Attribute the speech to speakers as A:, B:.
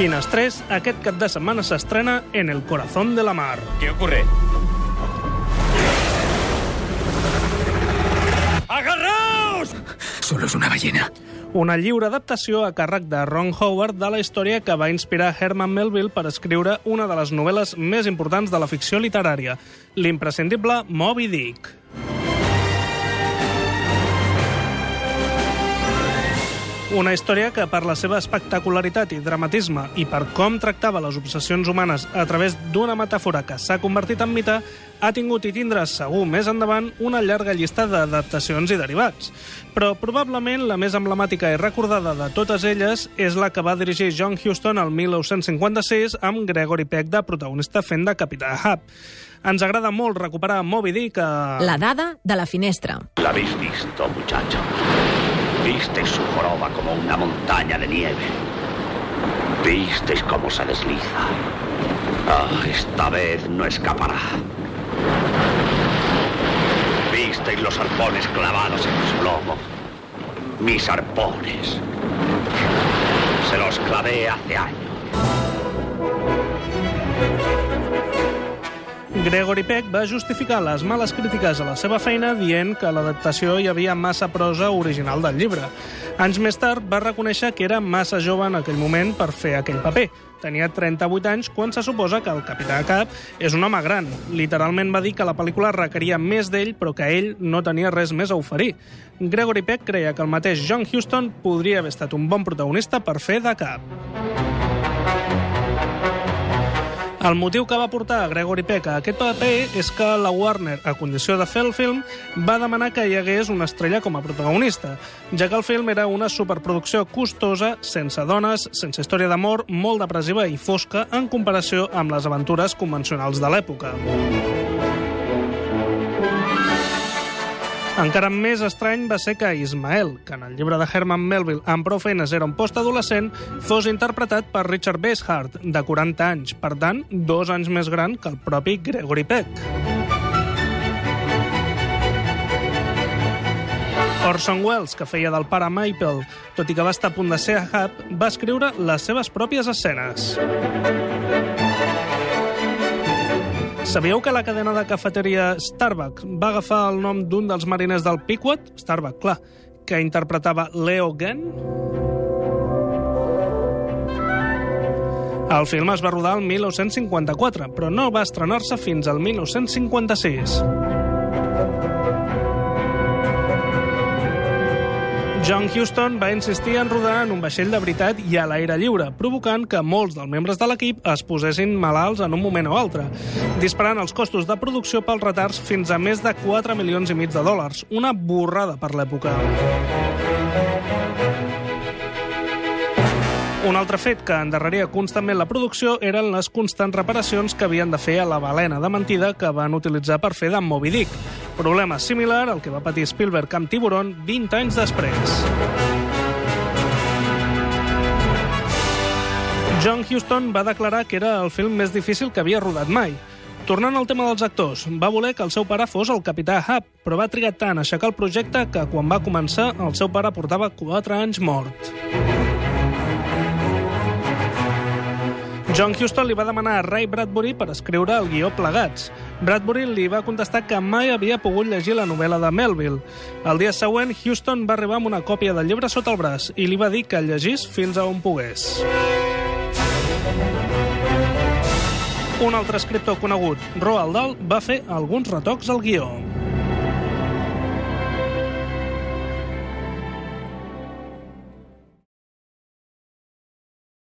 A: Finestrés, aquest cap de setmana s'estrena En el corazón de la mar.
B: ¿Qué ocurre? ¡Agarraos!
C: Solo es una ballena.
A: Una lliure adaptació a càrrec de Ron Howard de la història que va inspirar Herman Melville per escriure una de les novel·les més importants de la ficció literària, l'imprescindible Moby Dick. Una història que, per la seva espectacularitat i dramatisme i per com tractava les obsessions humanes a través d'una metàfora que s'ha convertit en mite, ha tingut i tindrà segur més endavant una llarga llista d'adaptacions i derivats. Però probablement la més emblemàtica i recordada de totes elles és la que va dirigir John Huston el 1956 amb Gregory Peck de protagonista fent de Capità Ahab. Ens agrada molt recuperar Moby Dick a...
D: La dada de la finestra.
E: ¿La habéis visto, muchacho? Visteis su joroba como una montaña de nieve. Visteis cómo se desliza. Ah, esta vez no escapará. Visteis los arpones clavados en su lomo. Mis arpones. Se los clavé hace años.
A: Gregory Peck va justificar les males crítiques a la seva feina dient que a l'adaptació hi havia massa prosa original del llibre. Anys més tard va reconèixer que era massa jove en aquell moment per fer aquell paper. Tenia 38 anys quan se suposa que el capità Cap és un home gran. Literalment va dir que la pel·lícula requeria més d'ell, però que ell no tenia res més a oferir. Gregory Peck creia que el mateix John Huston podria haver estat un bon protagonista per fer de Cap. El motiu que va portar Gregory Peck a aquest paper és que la Warner, a condició de fer el film, va demanar que hi hagués una estrella com a protagonista, ja que el film era una superproducció costosa, sense dones, sense història d'amor, molt depressiva i fosca en comparació amb les aventures convencionals de l'època. Encara més estrany va ser que Ismael, que en el llibre de Herman Melville amb prou feines era un postadolescent, fos interpretat per Richard Basehart, de 40 anys, per tant, dos anys més gran que el propi Gregory Peck. Orson Welles, que feia del pare Maple, tot i que va estar a punt de ser a Hub, va escriure les seves pròpies escenes. Sabíeu que la cadena de cafeteria Starbucks va agafar el nom d'un dels mariners del Pequot? Starbucks, clar, que interpretava Leo Genn? El film es va rodar el 1954, però no va estrenar-se fins al 1956. John Huston va insistir en rodar en un vaixell de veritat i a l'aire lliure, provocant que molts dels membres de l'equip es posessin malalts en un moment o altre, disparant els costos de producció pels retards fins a més de 4 milions i mig de dòlars, una borrada per l'època. Un altre fet que endarreria constantment la producció eren les constants reparacions que havien de fer a la balena de mentida que van utilitzar per fer de Moby Dick. Problema similar al que va patir Spielberg amb Tiburon 20 anys després. John Huston va declarar que era el film més difícil que havia rodat mai. Tornant al tema dels actors, va voler que el seu pare fos el capità Hub, però va trigar tant a aixecar el projecte que quan va començar el seu pare portava 4 anys mort. John Huston li va demanar a Ray Bradbury per escriure el guió Plegats. Bradbury li va contestar que mai havia pogut llegir la novel·la de Melville. El dia següent, Huston va arribar amb una còpia del llibre sota el braç i li va dir que el llegís fins a on pogués. Un altre escriptor conegut, Roald Dahl, va fer alguns retocs al guió.